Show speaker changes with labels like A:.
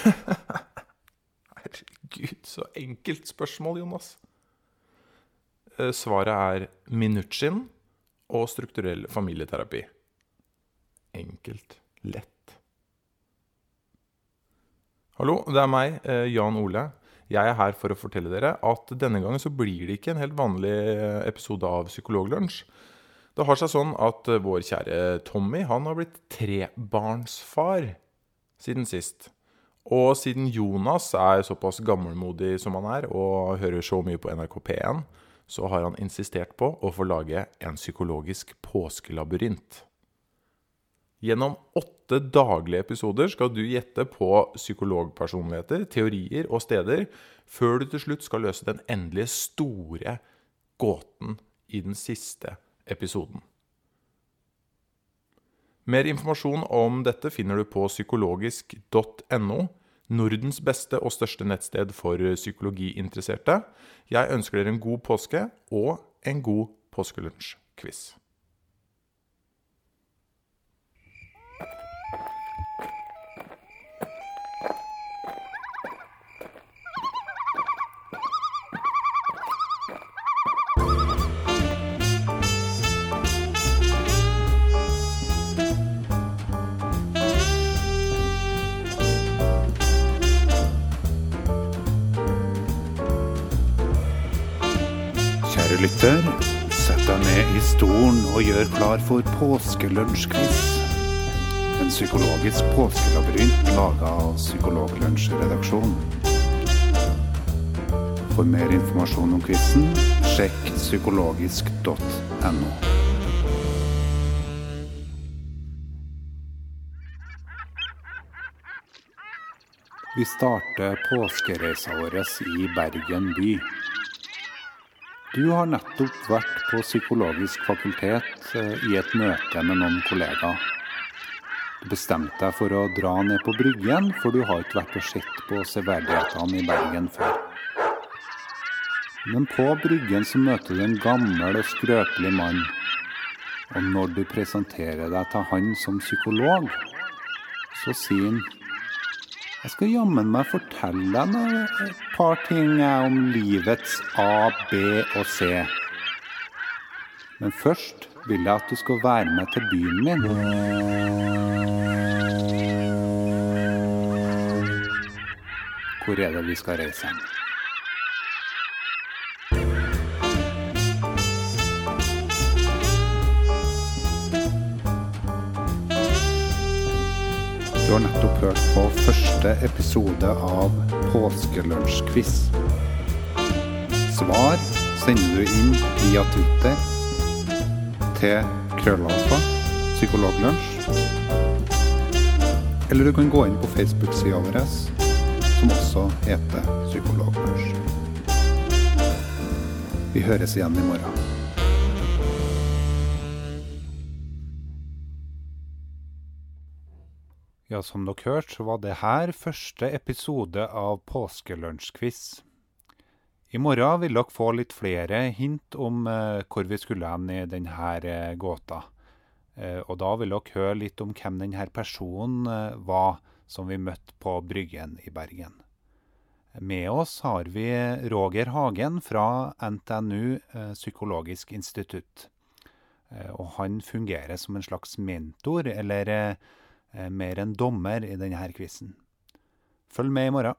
A: Herregud, så enkelt spørsmål, Jonas. Eh, Svaret er minuttskinn og strukturell familieterapi. Enkelt. Lett. Hallo, det er meg, eh, Jan Ole. Jeg er her for å fortelle dere at denne gangen så blir det ikke en helt vanlig eh, episode av Psykologlunsj. Det har seg sånn at vår kjære Tommy han har blitt trebarnsfar siden sist. Og siden Jonas er såpass gammelmodig som han er, og hører så mye på NRK P1, så har han insistert på å få lage en psykologisk påskelabyrint. Gjennom åtte daglige episoder skal du gjette på psykologpersonligheter, teorier og steder, før du til slutt skal løse den endelige store gåten i den siste episoden. Mer informasjon om dette finner du på psykologisk.no, Nordens beste og største nettsted for psykologiinteresserte. Jeg ønsker dere en god påske og en god påskelunsj-quiz.
B: Lytter, sett deg ned i stolen og gjør klar for påskelunsjquiz. En psykologisk påskelabyrint laga av Psykologlunsjredaksjonen. For mer informasjon om quizen, sjekk psykologisk.no. Vi starter påskereisa vår i Bergen by. Du har nettopp vært på Psykologisk fakultet eh, i et møte med noen kollegaer. Du bestemte deg for å dra ned på Bryggen, for du har ikke vært og sett på severdighetene i Bergen før. Men på Bryggen så møter du en gammel og skrøpelig mann. Og når du presenterer deg til han som psykolog, så sier han jeg skal jammen meg fortelle deg et par ting om livets A, B og C. Men først vil jeg at du skal være med til byen min. Hvor er det vi skal reise hen? Du har nettopp hørt på første episode av Påskelunsjquiz. Svar sender du inn via Twitter til krøllalfa psykologlunsj. Eller du kan gå inn på Facebook-sida vår, som også heter Psykologlunsj. Vi høres igjen i morgen. Ja, som dere hørte, så var det her første episode av Påskelunsjquiz. I morgen vil dere få litt flere hint om eh, hvor vi skulle hen i denne eh, gåta. Eh, og da vil dere høre litt om hvem denne personen var som vi møtte på Bryggen i Bergen. Med oss har vi Roger Hagen fra NTNU Psykologisk institutt. Og han fungerer som en slags mentor, eller mer en dommer i denne quizen. Følg med i morgen.